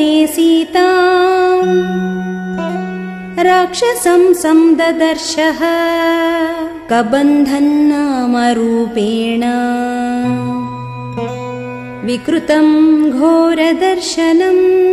Sita. राक्षसं संददर्शः कबन्धन्नामरूपेण विकृतं घोरदर्शनम्।